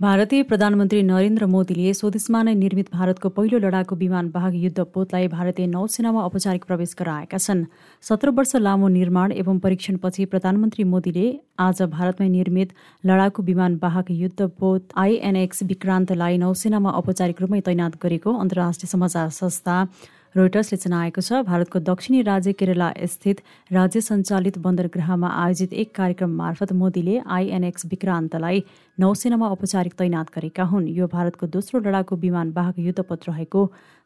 भारतीय प्रधानमन्त्री नरेन्द्र मोदीले स्वदेशमा नै निर्मित भारतको पहिलो लडाकु विमान वाहक युद्ध पोतलाई भारतीय नौसेनामा औपचारिक प्रवेश गराएका छन्। सत्र वर्ष लामो निर्माण एवं परीक्षणपछि प्रधानमन्त्री मोदीले आज भारतमै निर्मित लडाकु विमान वाहक युद्ध पोत आइएनएक्स विक्रान्तलाई नौसेनामा औपचारिक रूपमै तैनात गरेको अन्तर्राष्ट्रिय समाचार संस्था रोइटर्सले जनाएको छ। भारतको दक्षिणी राज्य केरला स्थित राज्य सञ्चालित बन्दरगृहमा आयोजित एक कार्यक्रम मार्फत मोदीले आइएनएक्स विक्रान्तलाई नौसेनामा औपचारिक तैनात गरेका हुन्। यो भारतको दोस्रो लडाकु विमान वाहक युद्धपथ रहेको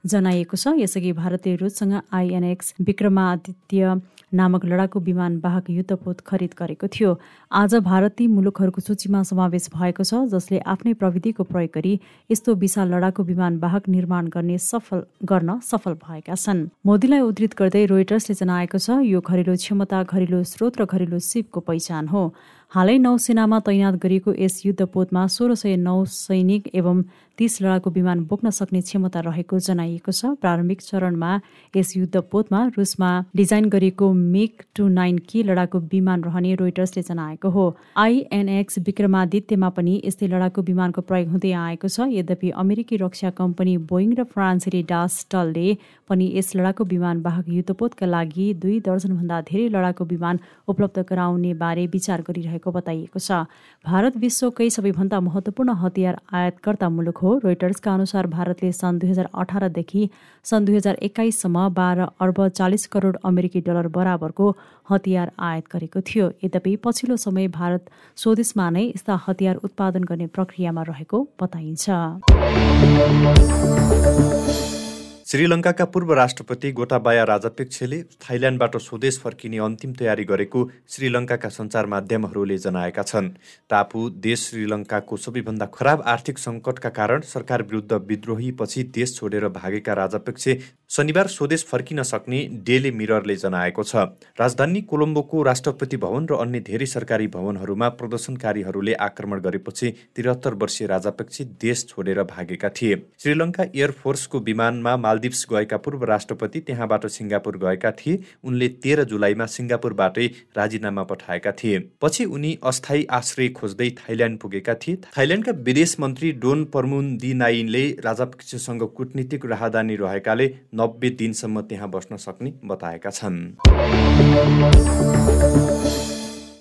जनाइएको छ। यसअघि भारतीय रुससँग आइएनएक्स विक्रमादित्य नामक लडाकु विमान वाहक युद्धपोत खरिद गरेको थियो। आज भारत ती मुलुकहरूको सूचीमा समावेश भएको छ जसले आफ्नै प्रविधिको प्रयोग गरी यस्तो विशाल लडाकु विमान वाहक निर्माण गर्ने सफल गर्न सफल भएका छन्। मोदीलाई उद्धृत गर्दै रोइटर्सले जनाएको छ यो घरेलु क्षमता घरेलु स्रोत र घरेलु सिपको पहिचान हो। हालै नौसेनामा तैनात गरिएको यस युद्धपोतमा सोह्र सय नौ सैनिक एवं तीस लडाकु विमान बोक्न सक्ने क्षमता रहेको जनाइएको छ। प्रारम्भिक चरणमा यस युद्धपोतमा रुसमा डिजाइन गरिएको मिग टू नाइन के लडाकु विमान रहने रोइटर्सले जनाएको हो। आइएनएक्स विक्रमादित्यमा पनि यस्तै लडाकु विमानको प्रयोग हुँदै आएको छ। यद्यपि अमेरिकी रक्षा कम्पनी बोइङ र फ्रान्सेली डास्टलले पनि यस लडाकु विमान वाहक युद्धपोतका लागि दुई दर्जनभन्दा धेरै लडाकु विमान उपलब्ध गराउने बारे विचार गरिरहेको बताइएको छ। भारत विश्वकै सबैभन्दा महत्वपूर्ण हतियार आयातकर्ता मुलुक हो। रोइटर्सका अनुसार भारतले सन् दुई हजार अठारदेखि सन् दुई हजार एक्काइससम्म बाह्र अर्ब चालिस करोड अमेरिकी डलर बराबरको हतियार आयात गरेको थियो। यद्यपि पछिल्लो समय भारत स्वदेशमा नै यस्ता हतियार उत्पादन गर्ने प्रक्रियामा रहेको बताइन्छ। श्रीलङ्काका पूर्व राष्ट्रपति गोटाबाया राजपक्षले थाइल्यान्डबाट स्वदेश फर्किने अन्तिम तयारी गरेको श्रीलङ्काका सञ्चार माध्यमहरूले जनाएका छन्। टापु देश श्रीलङ्काको सबैभन्दा खराब आर्थिक सङ्कटका कारण सरकार विरुद्ध विद्रोहीपछि देश छोडेर भागेका राजपक्ष शनिबार स्वदेश फर्किन सक्ने डेले मिररले जनाएको छ। राजधानी कोलम्बोको राष्ट्रपति भवन र अन्य धेरै सरकारी भवनहरूमा प्रदर्शनकारीहरूले आक्रमण गरेपछि त्रिहत्तर वर्षीय राजापक्ष देश छोडेर भागेका थिए। श्रीलङ्का एयरफोर्सको विमानमा मालदिप्स गएका पूर्व राष्ट्रपति त्यहाँबाट सिङ्गापुर गएका थिए। उनले तेह्र जुलाईमा सिङ्गापुरबाटै राजीनामा पठाएका थिए। पछि उनी अस्थायी आश्रय खोज्दै थाइल्यान्ड पुगेका थिए। थाइल्यान्डका विदेश मन्त्री डोन पर्मुन्दिनाइनले राजापक्षसँग कुटनीतिक राहदानी रहेकाले नब्बे दिनसम्म त्यहाँ बस्न सक्ने बताएका छन्।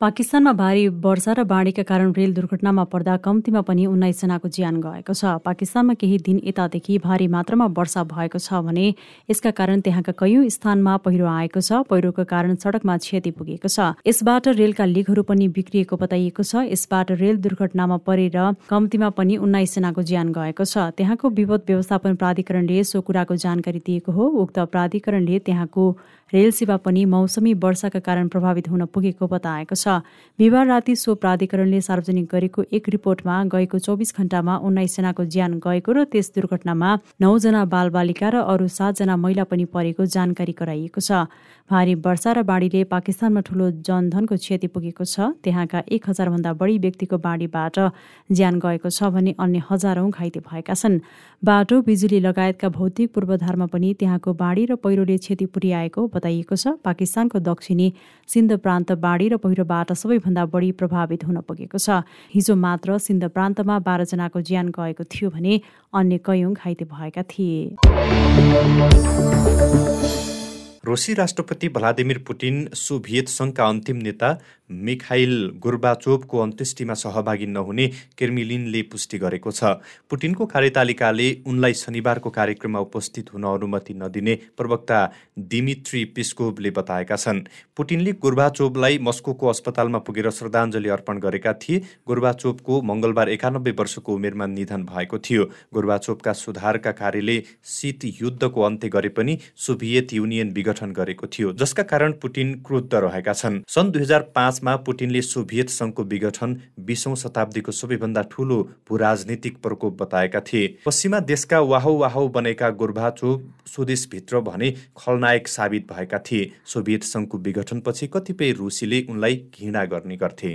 पाकिस्तानमा भारी वर्षा र बाढीका कारण रेल दुर्घटनामा पर्दा कम्तीमा पनि उन्नाइसजनाको ज्यान गएको छ। पाकिस्तानमा केही दिन यतादेखि भारी मात्रामा वर्षा भएको छ भने यसका कारण त्यहाँका कैयौं स्थानमा पहिरो आएको छ। पहिरोको कारण सड़कमा क्षति पुगेको छ। यसबाट रेलका लिगहरू पनि बिग्रिएको बताइएको छ। यसबाट रेल दुर्घटनामा परेर कम्तीमा पनि उन्नाइसजनाको ज्यान गएको छ। त्यहाँको विपद व्यवस्थापन प्राधिकरणले सो कुराको जानकारी दिएको हो। उक्त प्राधिकरणले त्यहाँको रेल सेवा पनि मौसमी वर्षाका कारण प्रभावित हुन पुगेको बताएको छ। बिहिबार राति सो प्राधिकरणले सार्वजनिक गरेको एक रिपोर्टमा गएको चौबिस घण्टामा उन्नाइसजनाको ज्यान गएको र त्यस दुर्घटनामा नौजना बालबालिका र अरू सातजना महिला पनि परेको जानकारी गराइएको छ। भारी वर्षा र बाढीले पाकिस्तानमा ठूलो जनधनको क्षति पुगेको छ। त्यहाँका एक हजारभन्दा बढी व्यक्तिको बाढीबाट ज्यान गएको छ भने अन्य हजारौं घाइते भएका छन्। बाटो बिजुली लगायतका भौतिक पूर्वाधारमा पनि त्यहाँको बाढी र पहिरोले क्षति पुर्याएको बताइएको छ। पाकिस्तानको दक्षिणी सिन्ध प्रान्त बाढी र पहिरोबाट सबैभन्दा बढी प्रभावित हुन पुगेको छ। हिजो मात्र सिन्ध प्रान्तमा बाह्रजनाको ज्यान गएको थियो भने अन्य कयौं घाइते भएका थिए। रुसी राष्ट्रपति भ्लादिमिर पुटिन सोभियत सङ्घका अन्तिम नेता मिखाइल गुर्बाचोभको अन्त्येष्टिमा सहभागी नहुने केर्मिलिनले पुष्टि गरेको छ। पुटिनको कार्यतालिकाले उनलाई शनिबारको कार्यक्रममा उपस्थित हुन अनुमति नदिने प्रवक्ता दिमित्री पिस्कोभले बताएका छन्। पुटिनले गुर्बाचोभलाई मस्कोको अस्पतालमा पुगेर श्रद्धाञ्जली अर्पण गरेका थिए। गुर्बाचोभको मङ्गलबार एकानब्बे वर्षको उमेरमा निधन भएको थियो। गुर्बाचोभका सुधारका कार्यले शीत युद्धको अन्त्य गरे पनि सोभियत युनियन विघटन गरेको थियो जसका कारण पुटिन क्रुद्ध रहेका छन्। सन् दुई हजार पाँच पाँचमा पुटिनले सोभियत सङ्घको विघटन बिसौँ शताब्दीको सबैभन्दा ठूलो भूराजनीतिक प्रकोप बताएका थिए। पश्चिमा देशका वाहौ वाहौ बनेका गोर्भाचो स्वदेशभित्र भने खलनायक साबित भएका थिए। सोभियत सङ्घको विघटनपछि कतिपय रुसीले उनलाई घृणा गर्ने गर्थे।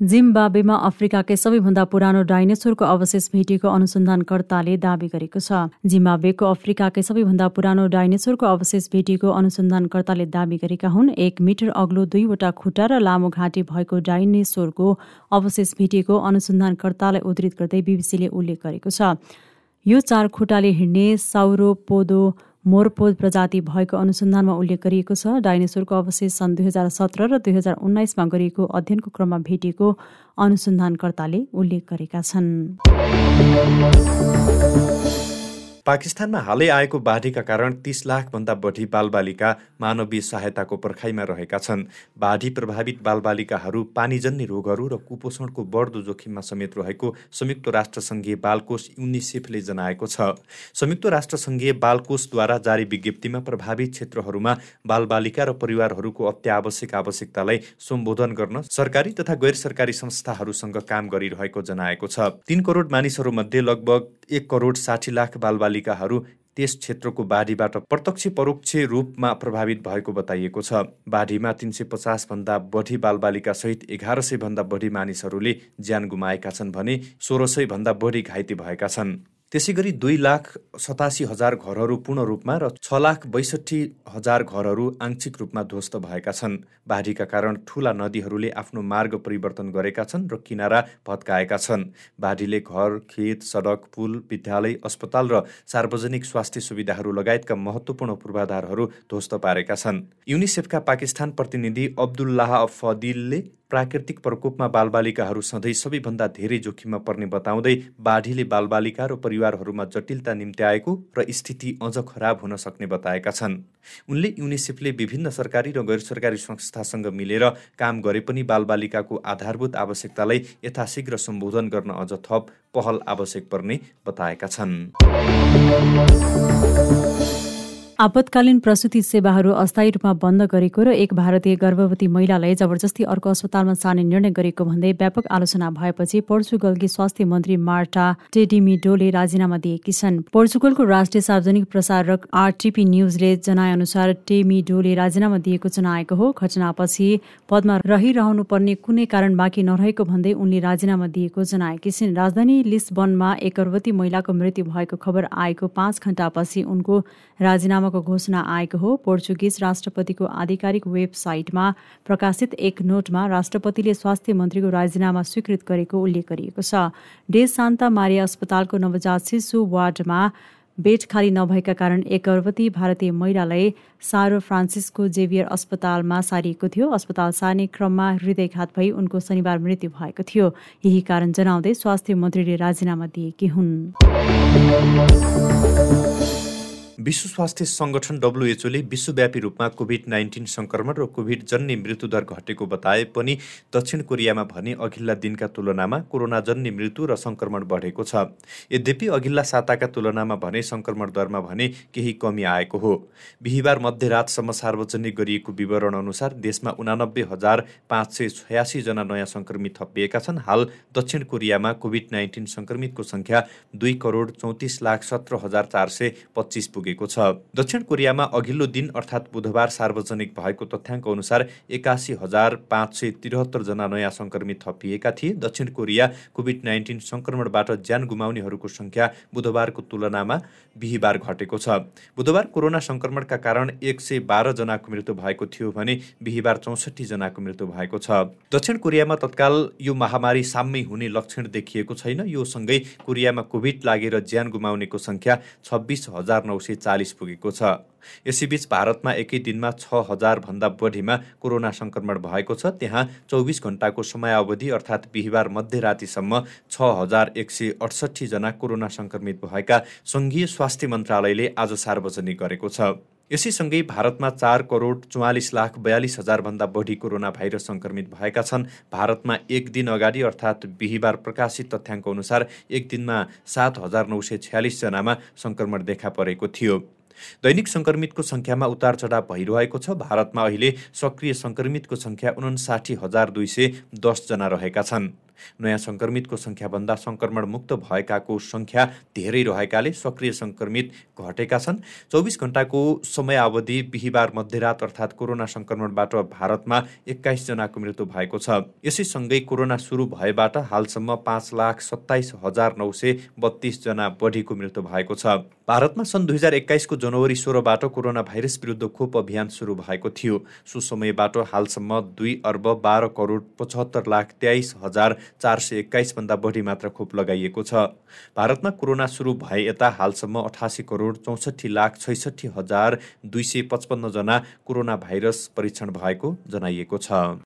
जिम्बावेमा अफ्रिकाकै सबैभन्दा पुरानो डाइनेसोरको अवशेष भेटिएको अनुसन्धानकर्ताले दावी गरेको छ। जिम्बावेको अफ्रिकाकै सबैभन्दा पुरानो डाइनेसोरको अवशेष भेटिएको अनुसन्धानकर्ताले दावी गरेका हुन् एक मिटर अग्लो दुईवटा खुट्टा र लामो घाँटी भएको डाइनेसोरको अवशेष भेटिएको अनुसन्धानकर्तालाई उद्धित गर्दै बिबिसीले उल्लेख गरेको छ। यो चार खुट्टाले हिँड्ने साउरोपोदो मोरपोद प्रजाति भएको अनुसन्धानमा उल्लेख गरिएको छ। डाइनेसोरको अवशेष सन् दुई हजार सत्र र दुई हजार उन्नाइसमा गरिएको अध्ययनको क्रममा भेटिएको अनुसन्धानकर्ताले उल्लेख गरेका छन्। पाकिस्तानमा हालै आएको बाढीका कारण तीस लाखभन्दा बढी बालबालिका मानवीय सहायताको पर्खाइमा रहेका छन्। बाढी प्रभावित बालबालिकाहरू पानीजन्य रोगहरू र कुपोषणको बढ्दो जोखिममा समेत रहेको संयुक्त राष्ट्रसङ्घीय बालकोष युनिसेफले जनाएको छ। संयुक्त राष्ट्रसङ्घीय बालकोषद्वारा जारी विज्ञप्तिमा प्रभावित क्षेत्रहरूमा बालबालिका र परिवारहरूको अत्यावश्यक आवश्यकतालाई सम्बोधन गर्न सरकारी तथा गैर सरकारी संस्थाहरूसँग काम गरिरहेको जनाएको छ। तीन करोड मानिसहरूमध्ये लगभग एक करोड साठी लाख बालबालिकाहरू त्यस क्षेत्रको बाढीबाट प्रत्यक्ष परोक्ष रूपमा प्रभावित भएको बताइएको छ। बाढीमा तिन सय पचासभन्दा बढी बालबालिका सहित एघार सयभन्दा बढी मानिसहरूले ज्यान गुमाएका छन् भने सोह्र सयभन्दा बढी घाइते भएका छन्। त्यसै गरी दुई लाख सतासी हजार घरहरू पूर्ण रूपमा र छ लाख बैसठी हजार घरहरू आंशिक रूपमा ध्वस्त भएका छन्। बाढीका कारण ठूला नदीहरूले आफ्नो मार्ग परिवर्तन गरेका छन् र किनारा भत्काएका छन्। बाढीले घर खेत सडक पुल विद्यालय अस्पताल र सार्वजनिक स्वास्थ्य सुविधाहरू लगायतका महत्त्वपूर्ण पूर्वाधारहरू ध्वस्त पारेका छन्। युनिसेफका पाकिस्तान प्रतिनिधि अब्दुल्लाह फदिलले प्राकृतिक प्रकोपमा बालबालिकाहरू सधैँ सबैभन्दा धेरै जोखिममा पर्ने बताउँदै बाढीले बालबालिका र परिवारहरूमा जटिलता निम्ति आएको र स्थिति अझ खराब हुन सक्ने बताएका छन्। उनले युनिसेफले विभिन्न सरकारी र गैर सरकारी संस्थासँग मिलेर काम गरे पनि बालबालिकाको आधारभूत आवश्यकतालाई यथाशीघ्र सम्बोधन गर्न अझ थप पहल आवश्यक पर्ने बताएका छन्। आपतकालीन प्रसुति सेवाहरू अस्थायी रूपमा बन्द गरेको र एक भारतीय गर्भवती महिलालाई जबरजस्ती अर्को अस्पतालमा सार्ने निर्णय गरेको भन्दै व्यापक आलोचना भएपछि पोर्चुगलकी स्वास्थ्य मन्त्री मार्टा टेडिमिडोले राजीनामा दिएकी छन्। पोर्चुगलको राष्ट्रिय सार्वजनिक प्रसारक आरटिपी न्युजले जनाएअनुसार टेमिडोले राजीनामा दिएको जनाएको हो। घटनापछि पदमा रहिरहनु पर्ने कुनै कारण बाँकी नरहेको भन्दै उनले राजीनामा दिएको जनाएकी छिन्। राजधानी लिस्बनमा एक गर्भवती महिलाको मृत्यु भएको खबर आएको पाँच घण्टापछि उनको राजीनामा राजीनामाको घोषणा आएको हो। पोर्चुगिज राष्ट्रपतिको आधिकारिक वेबसाइटमा प्रकाशित एक नोटमा राष्ट्रपतिले स्वास्थ्य मन्त्रीको राजीनामा स्वीकृत गरेको उल्लेख गरिएको छ। डे सान्ता मारिया अस्पतालको नवजात शिशु वार्डमा बेड खाली नभएका कारण एक गर्भवती भारतीय महिलालाई सारो फ्रान्सिसको जेभियर अस्पतालमा सारिएको थियो। अस्पताल सार्ने क्रममा हृदयघात भई उनको शनिबार मृत्यु भएको थियो। यही कारण जनाउँदै स्वास्थ्य मन्त्रीले राजीनामा दिएकी हुन्। विश्व स्वास्थ्य सङ्गठन डब्लुएचओले विश्वव्यापी रूपमा कोभिड नाइन्टिन सङ्क्रमण र कोभिड जन्य मृत्युदर घटेको बताए पनि दक्षिण कोरियामा भने अघिल्ला दिनका तुलनामा कोरोना जन्य मृत्यु र सङ्क्रमण बढेको छ। यद्यपि अघिल्ला साताका तुलनामा भने सङ्क्रमण दरमा भने केही कमी आएको हो। बिहिबार मध्यरातसम्म सार्वजनिक गरिएको विवरण अनुसार देशमा उनानब्बे हजार पाँच सय छयासीजना नयाँ सङ्क्रमित थपिएका छन्। हाल दक्षिण कोरियामा कोभिड नाइन्टिन सङ्क्रमितको सङ्ख्या दुई करोड चौतिस लाख सत्र हजार चार सय पच्चिस पुगे पुगेको छ। दक्षिण कोरियामा अघिल्लो दिन अर्थात् बुधबार सार्वजनिक भएको तथ्याङ्क अनुसार एकासी हजार पाँच सय त्रिहत्तरजना नयाँ सङ्क्रमित थपिएका थिए। दक्षिण कोरिया कोभिड नाइन्टिन सङ्क्रमणबाट ज्यान गुमाउनेहरूको सङ्ख्या बुधबारको तुलनामा बिहिबार घटेको छ। बुधबार कोरोना सङ्क्रमणका कारण एक सय बाह्रजनाको मृत्यु भएको थियो भने बिहिबार चौसठी जनाको मृत्यु भएको छ। दक्षिण कोरियामा तत्काल यो महामारी साम्य हुने लक्षण देखिएको छैन। यो सँगै कोरियामा कोभिड लागेर ज्यान गुमाउनेको सङ्ख्या छब्बिस हजार नौ सय चालिस पुगेको छ। यसैबीच भारतमा एकै दिनमा छ हजारभन्दा बढीमा कोरोना सङ्क्रमण भएको छ। त्यहाँ चौबिस घन्टाको समयावधि अर्थात् बिहिबार मध्यरातिसम्म छ हजार एक सय अडसट्ठीजना कोरोना सङ्क्रमित भएका सङ्घीय स्वास्थ्य मन्त्रालयले आज सार्वजनिक गरेको छ। यसैसँगै भारतमा चार करोड चौवालिस लाख बयालिस हजारभन्दा बढी कोरोना भाइरस सङ्क्रमित भएका छन्। भारतमा एक दिन अगाडि अर्थात् बिहिबार प्रकाशित तथ्याङ्क अनुसार एक दिनमा सात हजार नौ सय छ्यालिसजनामा सङ्क्रमण देखा परेको थियो। दैनिक सङ्क्रमितको सङ्ख्यामा उतार चढाव भइरहेको छ। भारतमा अहिले सक्रिय सङ्क्रमितको सङ्ख्या उन्साठी हजार दुई सय दसजना रहेका छन्। नयाँ सङ्क्रमितको सङ्ख्याभन्दा सङ्क्रमण मुक्त भएकाको सङ्ख्या धेरै रहेकाले सक्रिय सङ्क्रमित घटेका छन्। चौबिस घन्टाको समयावधि बिहिबार मध्यरात अर्थात् कोरोना सङ्क्रमणबाट भारतमा एक्काइसजनाको मृत्यु भएको छ। यसैसँगै कोरोना सुरु भएबाट हालसम्म पाँच लाख सत्ताइस हजार नौ सय बत्तीसजना बढीको मृत्यु भएको छ। भारतमा सन् दुई हजार एक्काइसको जनवरी सोह्रबाट कोरोना भाइरस विरुद्ध खोप अभियान सुरु भएको थियो। सो समयबाट हालसम्म दुई अर्ब बाह्र करोड पचहत्तर लाख तेइस हजार चार सय एक्काइसभन्दा बढी मात्र खोप लगाइएको छ। भारतमा कोरोना सुरु भए यता हालसम्म अठासी करोड चौसठी लाख छैसठी हजार दुई सय पचपन्नजना कोरोना भाइरस परीक्षण भएको जनाइएको छ।